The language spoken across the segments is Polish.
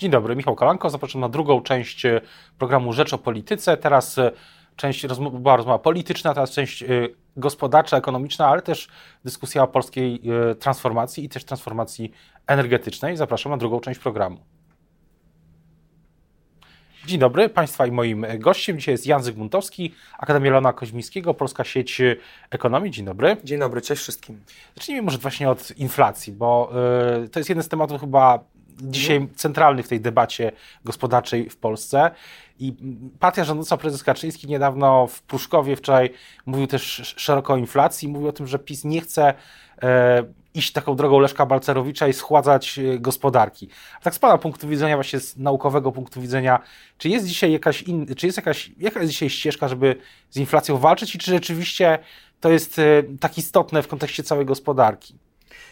Dzień dobry, Michał Kolanko. Zapraszam na drugą część e, programu Rzecz o Polityce. Teraz e, część rozmowa, była rozmowa polityczna, teraz część e, gospodarcza, ekonomiczna, ale też dyskusja o polskiej transformacji i też transformacji energetycznej. Zapraszam na drugą część programu. Dzień dobry, Państwa i moim gościem dzisiaj jest Jan Zygmuntowski, Akademia Leona Koźmińskiego, Polska Sieć Ekonomii. Dzień dobry. Dzień dobry, cześć wszystkim. Zacznijmy może właśnie od inflacji, bo y, to jest jeden z tematów chyba dzisiaj mhm. centralny w tej debacie gospodarczej w Polsce. I partia rządząca prezes Kaczyński niedawno w Pruszkowie wczoraj mówił też szeroko o inflacji, mówił o tym, że PiS nie chce e, iść taką drogą Leszka Balcerowicza i schładzać e, gospodarki. A tak z Pana punktu widzenia, właśnie z naukowego punktu widzenia, czy jest dzisiaj jakaś, in, czy jest jakaś, jaka jest dzisiaj ścieżka, żeby z inflacją walczyć i czy rzeczywiście to jest e, tak istotne w kontekście całej gospodarki?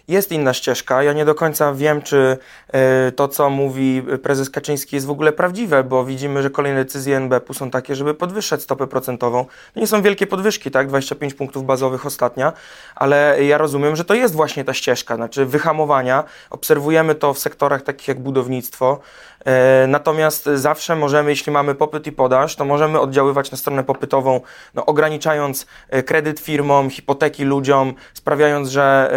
Jest inna ścieżka. Ja nie do końca wiem, czy e, to, co mówi prezes Kaczyński, jest w ogóle prawdziwe, bo widzimy, że kolejne decyzje NBP są takie, żeby podwyższać stopę procentową. To nie są wielkie podwyżki, tak? 25 punktów bazowych ostatnia, ale ja rozumiem, że to jest właśnie ta ścieżka, znaczy wyhamowania. Obserwujemy to w sektorach takich jak budownictwo. E, natomiast zawsze możemy, jeśli mamy popyt i podaż, to możemy oddziaływać na stronę popytową, no, ograniczając e, kredyt firmom, hipoteki ludziom, sprawiając, że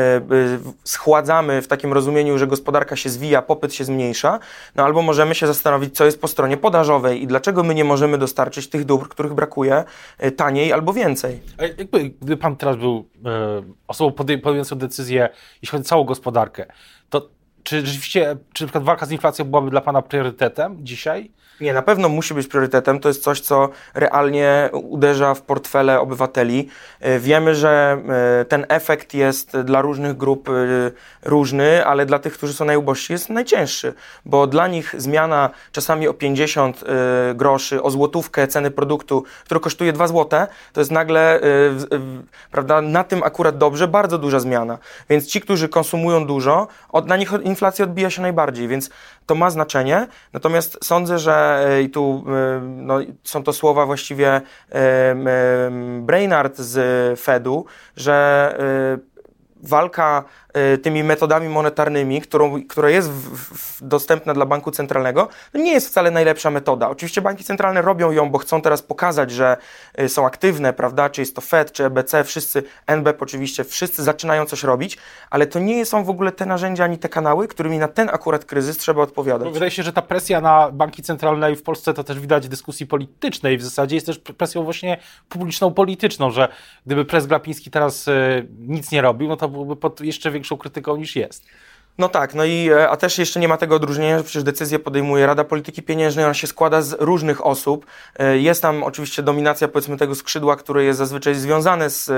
schładzamy w takim rozumieniu, że gospodarka się zwija, popyt się zmniejsza, no albo możemy się zastanowić, co jest po stronie podażowej i dlaczego my nie możemy dostarczyć tych dóbr, których brakuje e, taniej albo więcej. A jakby, pan teraz był e, osobą podejmującą decyzję, jeśli chodzi o całą gospodarkę, to czy rzeczywiście, czy na przykład walka z inflacją byłaby dla pana priorytetem dzisiaj? Nie, na pewno musi być priorytetem. To jest coś, co realnie uderza w portfele obywateli. E, wiemy, że e, ten efekt jest dla różnych grup e, różny, ale dla tych, którzy są najubożsi, jest najcięższy, bo dla nich zmiana czasami o 50 groszy, o złotówkę ceny produktu, który kosztuje 2 złote, to jest nagle, prawda, na tym akurat dobrze, bardzo duża zmiana. Więc ci, którzy konsumują dużo, od, na nich inflacja odbija się najbardziej, więc to ma znaczenie. Natomiast sądzę, że i tu e, no, są to słowa właściwie e, Brainard z Fedu, że walka Y, tymi metodami monetarnymi, którą, która jest w, w, dostępna dla banku centralnego, no nie jest wcale najlepsza metoda. Oczywiście banki centralne robią ją, bo chcą teraz pokazać, że y, są aktywne, prawda? Czy jest to Fed, czy EBC, wszyscy, NBP oczywiście, wszyscy zaczynają coś robić, ale to nie są w ogóle te narzędzia ani te kanały, którymi na ten akurat kryzys trzeba odpowiadać. No, wydaje się, że ta presja na banki centralne w Polsce to też widać w dyskusji politycznej. W zasadzie jest też presją właśnie publiczną, polityczną, że gdyby prezes Glapiński teraz y, nic nie robił, no to byłby pod jeszcze większą krytyką niż jest. No tak, no i e, a też jeszcze nie ma tego odróżnienia, że przecież decyzję podejmuje Rada Polityki Pieniężnej, ona się składa z różnych osób. E, jest tam oczywiście dominacja powiedzmy tego skrzydła, które jest zazwyczaj związane z, z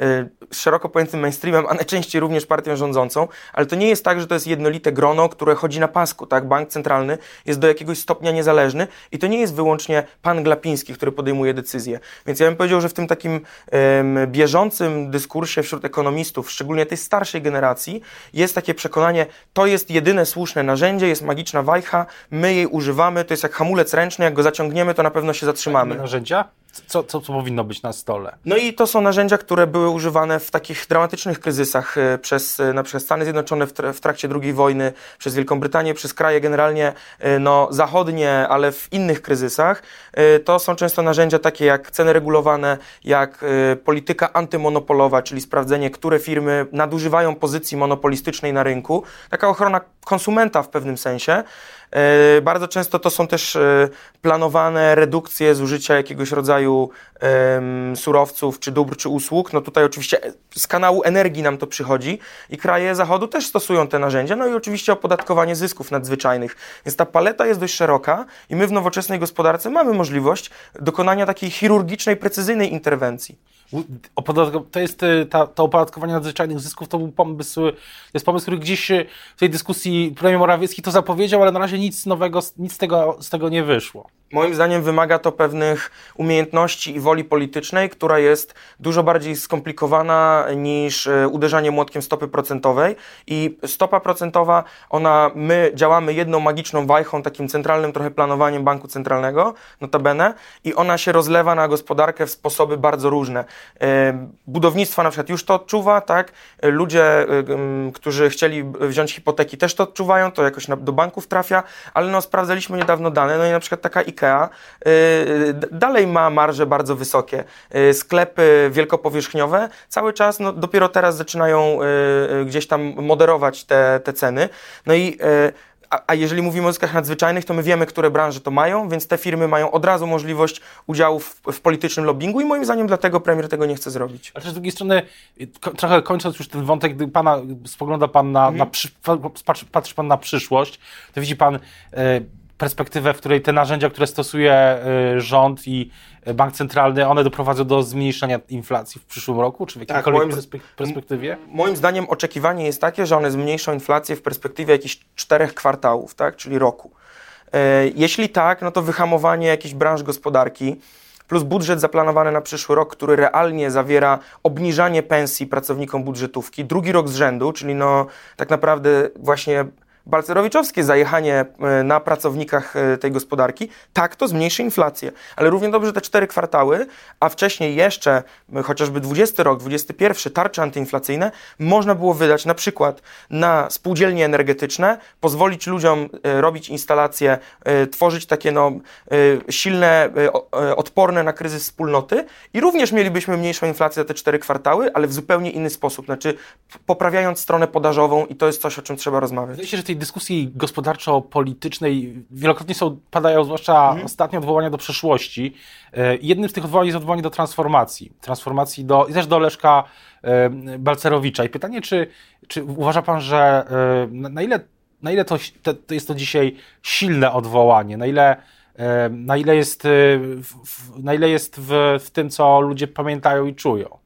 e, szeroko pojętym mainstreamem, a najczęściej również partią rządzącą, ale to nie jest tak, że to jest jednolite grono, które chodzi na pasku, tak? Bank centralny jest do jakiegoś stopnia niezależny i to nie jest wyłącznie pan Glapiński, który podejmuje decyzje. Więc ja bym powiedział, że w tym takim um, bieżącym dyskursie wśród ekonomistów, szczególnie tej starszej generacji, jest takie przekonanie, to jest jedyne słuszne narzędzie, jest magiczna wajcha, my jej używamy, to jest jak hamulec ręczny, jak go zaciągniemy, to na pewno się zatrzymamy. Narzędzia? Co, co, co, powinno być na stole? No i to są narzędzia, które były używane w takich dramatycznych kryzysach e, przez e, na przykład Stany Zjednoczone w, w trakcie II wojny, przez Wielką Brytanię, przez kraje generalnie e, no, zachodnie, ale w innych kryzysach. To są często narzędzia takie jak ceny regulowane, jak polityka antymonopolowa, czyli sprawdzenie, które firmy nadużywają pozycji monopolistycznej na rynku. Taka ochrona konsumenta w pewnym sensie. E, bardzo często to są też e, planowane redukcje zużycia jakiegoś rodzaju surowców, czy dóbr, czy usług. No tutaj oczywiście z kanału energii nam to przychodzi i kraje Zachodu też stosują te narzędzia. No i oczywiście opodatkowanie zysków nadzwyczajnych. Więc ta paleta jest dość szeroka i my w nowoczesnej gospodarce mamy możliwość dokonania takiej chirurgicznej, precyzyjnej interwencji. To jest y, ta, to opodatkowanie nadzwyczajnych zysków, to był pomysł, jest pomysł, który gdzieś w tej dyskusji premier Morawiecki to zapowiedział, ale na razie nic nowego, nic tego, z tego nie wyszło. Moim zdaniem wymaga to pewnych umiejętności i woli politycznej, która jest dużo bardziej skomplikowana niż e, uderzanie młotkiem stopy procentowej. I stopa procentowa, ona, my działamy jedną magiczną wajchą, takim centralnym trochę planowaniem banku centralnego, notabene, i ona się rozlewa na gospodarkę w sposoby bardzo różne. E, budownictwo na przykład już to odczuwa, tak? E, ludzie, którzy chcieli wziąć hipoteki też to odczuwają, to jakoś do banków trafia, ale no sprawdzaliśmy niedawno dane, no i na przykład taka IKEA y, dalej ma marże bardzo wysokie. Y, sklepy wielkopowierzchniowe cały czas, no dopiero teraz zaczynają y, gdzieś tam moderować te, te ceny. No i a, a, jeżeli mówimy o zyskach nadzwyczajnych, to my wiemy, które branże to mają, więc te firmy mają od razu możliwość udziału w, w politycznym lobbyingu i moim zdaniem dlatego premier tego nie chce zrobić. Ale z drugiej strony, ko trochę kończąc już ten wątek, gdy pana, spogląda pan na, mhm. na patrzy, patrzy, pan na przyszłość, to widzi pan... E, perspektywę, w której te narzędzia, które stosuje y, rząd i bank centralny, one doprowadzą do zmniejszenia inflacji w przyszłym roku, czy w tak, jakiejkolwiek tak, perspektywie? Moim zdaniem oczekiwanie jest takie, że one zmniejszą inflację w perspektywie jakichś czterech kwartałów, tak, czyli roku. E, jeśli tak, no to wyhamowanie jakichś branż gospodarki, plus budżet zaplanowany na przyszły rok, który realnie zawiera obniżanie pensji pracownikom budżetówki, drugi rok z rzędu, czyli no tak naprawdę właśnie balcerowiczowskie zajechanie e, na pracownikach e, tej gospodarki, tak to zmniejszy inflację. Ale równie dobrze te cztery kwartały, a wcześniej jeszcze e, chociażby 20 rok, 21 tarcze antyinflacyjne, można było wydać na przykład na spółdzielnie energetyczne, pozwolić ludziom robić instalacje, tworzyć takie no, silne, odporne na kryzys wspólnoty i również mielibyśmy mniejszą inflację za te cztery kwartały, ale w zupełnie inny sposób, znaczy poprawiając stronę podażową i to jest coś, o czym trzeba rozmawiać. Się, że tej dyskusji gospodarczo-politycznej wielokrotnie są, padają, zwłaszcza mhm. ostatnie odwołania do przeszłości. E, jednym z tych odwołań jest odwołanie do transformacji. Transformacji do, i też do Leszka e, Balcerowicza. I pytanie, czy, czy uważa pan, że e, na ile, na ile to, to jest to dzisiaj silne odwołanie? Na ile na ile jest, na ile jest w, w tym, co ludzie pamiętają i czują?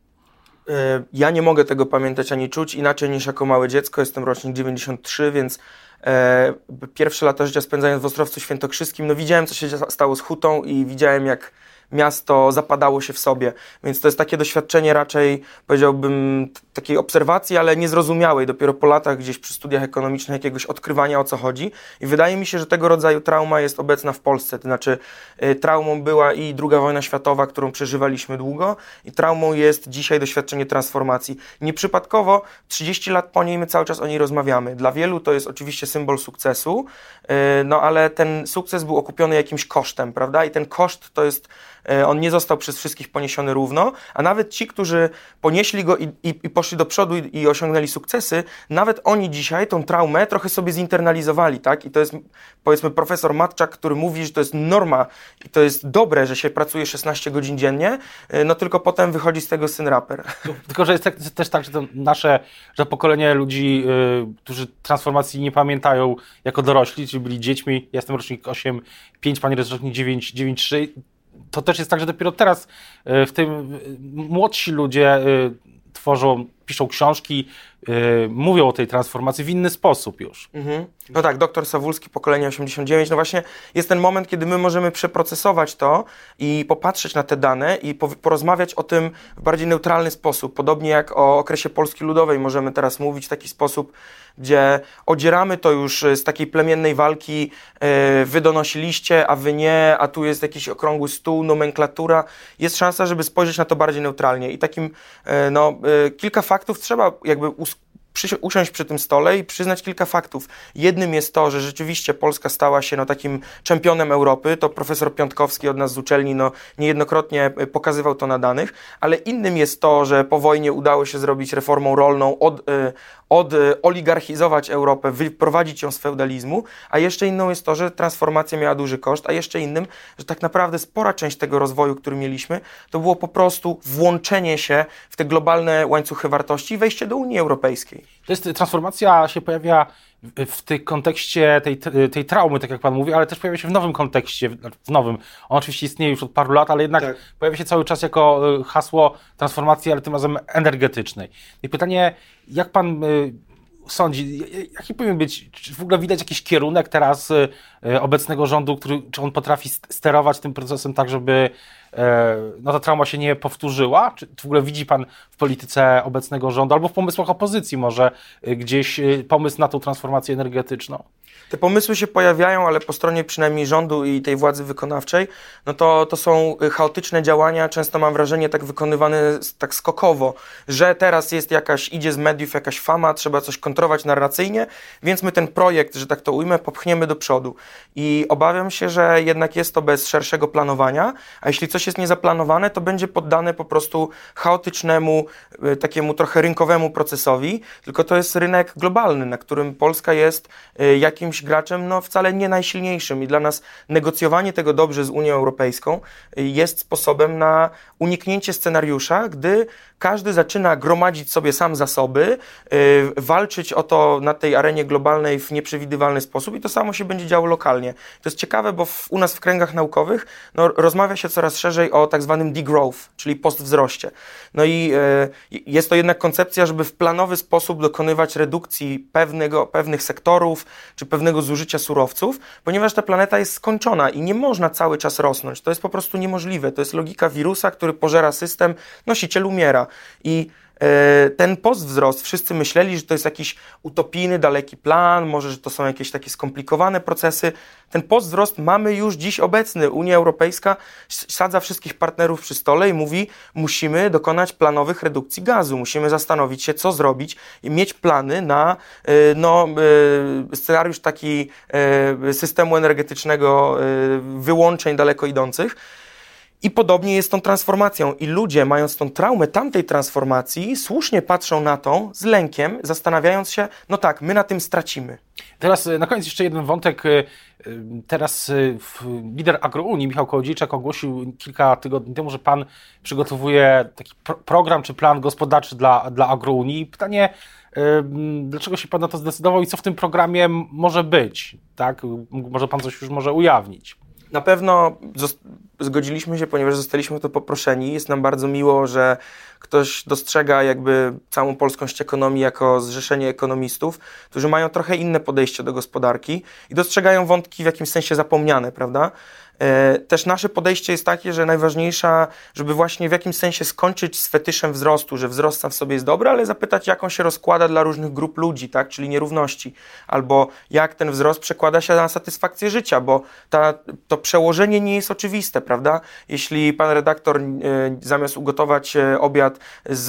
E, ja nie mogę tego pamiętać ani czuć inaczej niż jako małe dziecko. Jestem rocznik 93, więc e, pierwsze lata życia spędzając w Ostrowcu Świętokrzyskim, no widziałem, co się stało z hutą i widziałem, jak miasto zapadało się w sobie. Więc to jest takie doświadczenie raczej, powiedziałbym, takiej obserwacji, ale niezrozumiałej. Dopiero po latach gdzieś przy studiach ekonomicznych jakiegoś odkrywania o co chodzi. I wydaje mi się, że tego rodzaju trauma jest obecna w Polsce. To znaczy y, traumą była i II wojna światowa, którą przeżywaliśmy długo i traumą jest dzisiaj doświadczenie transformacji. Nieprzypadkowo 30 lat po niej my cały czas o niej rozmawiamy. Dla wielu to jest oczywiście symbol sukcesu, y, no ale ten sukces był okupiony jakimś kosztem, prawda? I ten koszt to jest on nie został przez wszystkich poniesiony równo, a nawet ci, którzy ponieśli go i, i, i poszli do przodu i, i, osiągnęli sukcesy, nawet oni dzisiaj tą traumę trochę sobie zinternalizowali, tak? I to jest powiedzmy profesor Matczak, który mówi, że to jest norma i to jest dobre, że się pracuje 16 godzin dziennie, e, no tylko potem wychodzi z tego syn raper. Tylko, że jest tak, też tak, że to nasze, że pokolenie ludzi, yy, którzy transformacji nie pamiętają jako dorośli, czyli byli dziećmi, ja jestem rocznik 8, 5, pani jest rocznik 9, 9, 3, to też jest tak, że dopiero teraz e, w tym młodsi ludzie e, tworzą, piszą książki, yy, mówią o tej transformacji w inny sposób już. Mhm. No tak, doktor Sawulski, pokolenie 89, no właśnie jest ten moment, kiedy my możemy przeprocesować to i popatrzeć na te dane i porozmawiać o tym w bardziej neutralny sposób. Podobnie jak o okresie Polski Ludowej możemy teraz mówić w taki sposób, gdzie odzieramy to już z takiej plemiennej walki, yy, wy donosiliście, a wy nie, a tu jest jakiś okrągły stół, nomenklatura. Jest szansa, żeby spojrzeć na to bardziej neutralnie i takim, yy, no, yy, kilka faktów trzeba jakby usiąść przy tym stole i przyznać kilka faktów. Jednym jest to, że rzeczywiście Polska stała się no, takim czempionem Europy, to profesor Piątkowski od nas z uczelni no, niejednokrotnie e, pokazywał to na danych, ale innym jest to, że po wojnie udało się zrobić reformą rolną, od, y, Europę, wyprowadzić ją z feudalizmu, a jeszcze inną jest to, że transformacja miała duży koszt, a jeszcze innym, że tak naprawdę spora część tego rozwoju, który mieliśmy, to było po prostu włączenie się w te globalne łańcuchy wartości i wejście do Unii Europejskiej. To jest transformacja się pojawia w tym kontekście tej, tej traumy, tak jak Pan mówi, ale też pojawia się w nowym kontekście, w nowym. On oczywiście istnieje już od paru lat, ale jednak tak. pojawia się cały czas jako e, hasło transformacji, ale tym razem energetycznej. I pytanie, jak Pan e, sądzi, jaki powinien być, czy w ogóle widać jakiś kierunek teraz obecnego rządu, który, czy on potrafi sterować tym procesem tak, żeby no, ta trauma się nie powtórzyła? Czy w ogóle widzi Pan w polityce obecnego rządu albo w pomysłach opozycji może gdzieś pomysł na tą transformację energetyczną? Te pomysły się pojawiają, ale po stronie przynajmniej rządu i tej władzy wykonawczej, no to, to są chaotyczne działania, często mam wrażenie tak wykonywane tak skokowo, że teraz jest jakaś, idzie z mediów jakaś fama, trzeba coś kontrować narracyjnie, więc my ten projekt, że tak to ujmę, popchniemy do przodu. I obawiam się, że jednak jest to bez szerszego planowania, a jeśli coś jest niezaplanowane, to będzie poddane po prostu chaotycznemu, e, takiemu trochę rynkowemu procesowi, tylko to jest rynek globalny, na którym Polska jest e, jakimś graczem no, wcale nie najsilniejszym i dla nas negocjowanie tego dobrze z Unią Europejską jest sposobem na uniknięcie scenariusza, gdy każdy zaczyna gromadzić sobie sam zasoby, yy, walczyć o to na tej arenie globalnej w nieprzewidywalny sposób i to samo się będzie działo lokalnie. To jest ciekawe, bo w, u nas w kręgach naukowych no, rozmawia się coraz szerzej o tak zwanym degrowth, czyli postwzroście. No i yy, jest to jednak koncepcja, żeby w planowy sposób dokonywać redukcji pewnego, pewnych sektorów czy pewnego zużycia surowców, ponieważ ta planeta jest skończona i nie można cały czas rosnąć. To jest po prostu niemożliwe. To jest logika wirusa, który pożera system, nosiciel umiera. I ten postwzrost, wszyscy myśleli, że to jest jakiś utopijny, daleki plan, może, że to są jakieś takie skomplikowane procesy. Ten postwzrost mamy już dziś obecny. Unia Europejska sadza wszystkich partnerów przy stole i mówi, musimy dokonać planowych redukcji gazu, musimy zastanowić się, co zrobić i mieć plany na e, no, e, scenariusz taki systemu energetycznego wyłączeń daleko idących. I podobnie jest z tą transformacją. I ludzie, mając tą traumę tamtej transformacji, słusznie patrzą na tą z lękiem, zastanawiając się, no tak, my na tym stracimy. Teraz e, na koniec jeszcze jeden wątek. E, e, teraz lider Agrounii, Michał Kołodziejczak, ogłosił kilka tygodni temu, że pan przygotowuje taki pro program czy plan gospodarczy dla, dla Agrounii. Pytanie, dlaczego się pan na to zdecydował i co w tym programie może być? Tak? Może pan coś już może ujawnić? Na pewno zgodziliśmy się, ponieważ zostaliśmy o to poproszeni. Jest nam bardzo miło, że ktoś dostrzega jakby całą polską ekonomię jako zrzeszenie ekonomistów, którzy mają trochę inne podejście do gospodarki i dostrzegają wątki w jakimś sensie zapomniane, prawda? E, też nasze podejście jest takie, że najważniejsza, żeby właśnie w jakimś sensie skończyć z fetyszem wzrostu, że wzrost sam w sobie jest dobry, ale zapytać, jak on się rozkłada dla różnych grup ludzi, tak, czyli nierówności, albo jak ten wzrost przekłada się na satysfakcję życia, bo ta, to przełożenie nie jest oczywiste, prawda? Jeśli pan redaktor e, zamiast ugotować e, obiad z,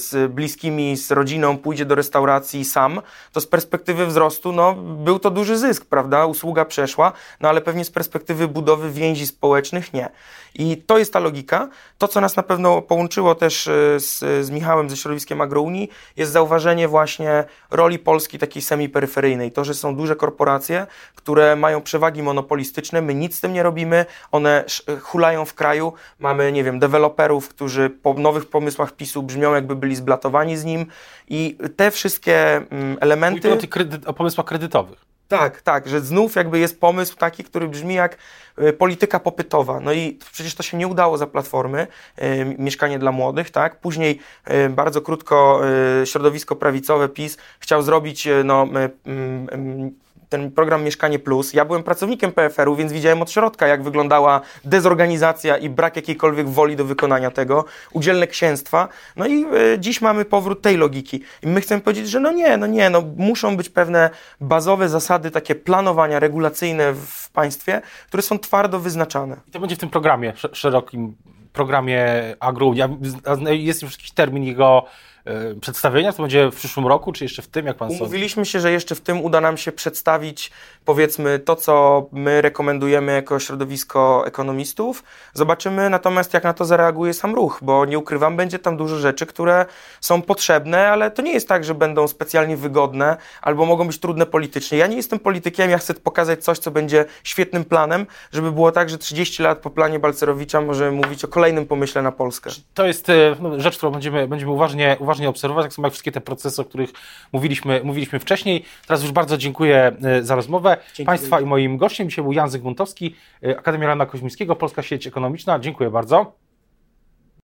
z bliskimi, z rodziną, pójdzie do restauracji sam, to z perspektywy wzrostu, no, był to duży zysk, prawda? Usługa przeszła, no ale pewnie z perspektywy perspektywy budowy więzi społecznych nie. I to jest ta logika. To, co nas na pewno połączyło też e, z, z Michałem ze środowiskiem Agrounii, jest zauważenie właśnie roli Polski takiej semiperyferyjnej. To, że są duże korporacje, które mają przewagi monopolistyczne, my nic z tym nie robimy, one hulają w kraju, mamy, nie wiem, deweloperów, którzy po nowych pomysłach PiSu brzmią jakby byli zblatowani z nim i te wszystkie mm, elementy... Mówię o, tych kredyt, o pomysłach kredytowych. Tak, tak, że znów jakby jest pomysł taki, który brzmi jak y, polityka popytowa. No i przecież to się nie udało za Platformy, y, mieszkanie dla młodych, tak? Później y, bardzo krótko środowisko prawicowe PiS chciał zrobić no, ten program Mieszkanie Plus. Ja byłem pracownikiem PFR-u, więc widziałem od środka, jak wyglądała dezorganizacja i brak jakiejkolwiek woli do wykonania tego, udzielne księstwa. No i y, dziś mamy powrót tej logiki. I my chcemy powiedzieć, że no nie, no nie, no muszą być pewne bazowe zasady takie planowania regulacyjne w państwie, które są twardo wyznaczane. I to będzie w tym programie, szerokim programie Agro. Jest już jakiś termin jego przedstawienia? To będzie w przyszłym roku, czy jeszcze w tym, jak pan sądzi? Umówiliśmy się, że jeszcze w tym uda nam się przedstawić, powiedzmy, to, co my rekomendujemy jako środowisko ekonomistów. Zobaczymy natomiast, jak na to zareaguje sam ruch, bo nie ukrywam, będzie tam dużo rzeczy, które są potrzebne, ale to nie jest tak, że będą specjalnie wygodne albo mogą być trudne politycznie. Ja nie jestem politykiem, ja chcę pokazać coś, co będzie świetnym planem, żeby było tak, że 30 lat po planie Balcerowicza możemy mówić o kolejnym pomyśle na Polskę. To jest e, no, rzecz, którą będziemy, będziemy uważnie, uważnie uważnie obserwować, tak samo jak wszystkie te procesy, o których mówiliśmy, mówiliśmy wcześniej. Teraz już bardzo dziękuję e, za rozmowę. Dzięki Państwa i moim gościem dzisiaj był Jan Zygmuntowski, e, Akademia Rana Koźmińskiego, Polska Sieć Ekonomiczna. Dziękuję bardzo.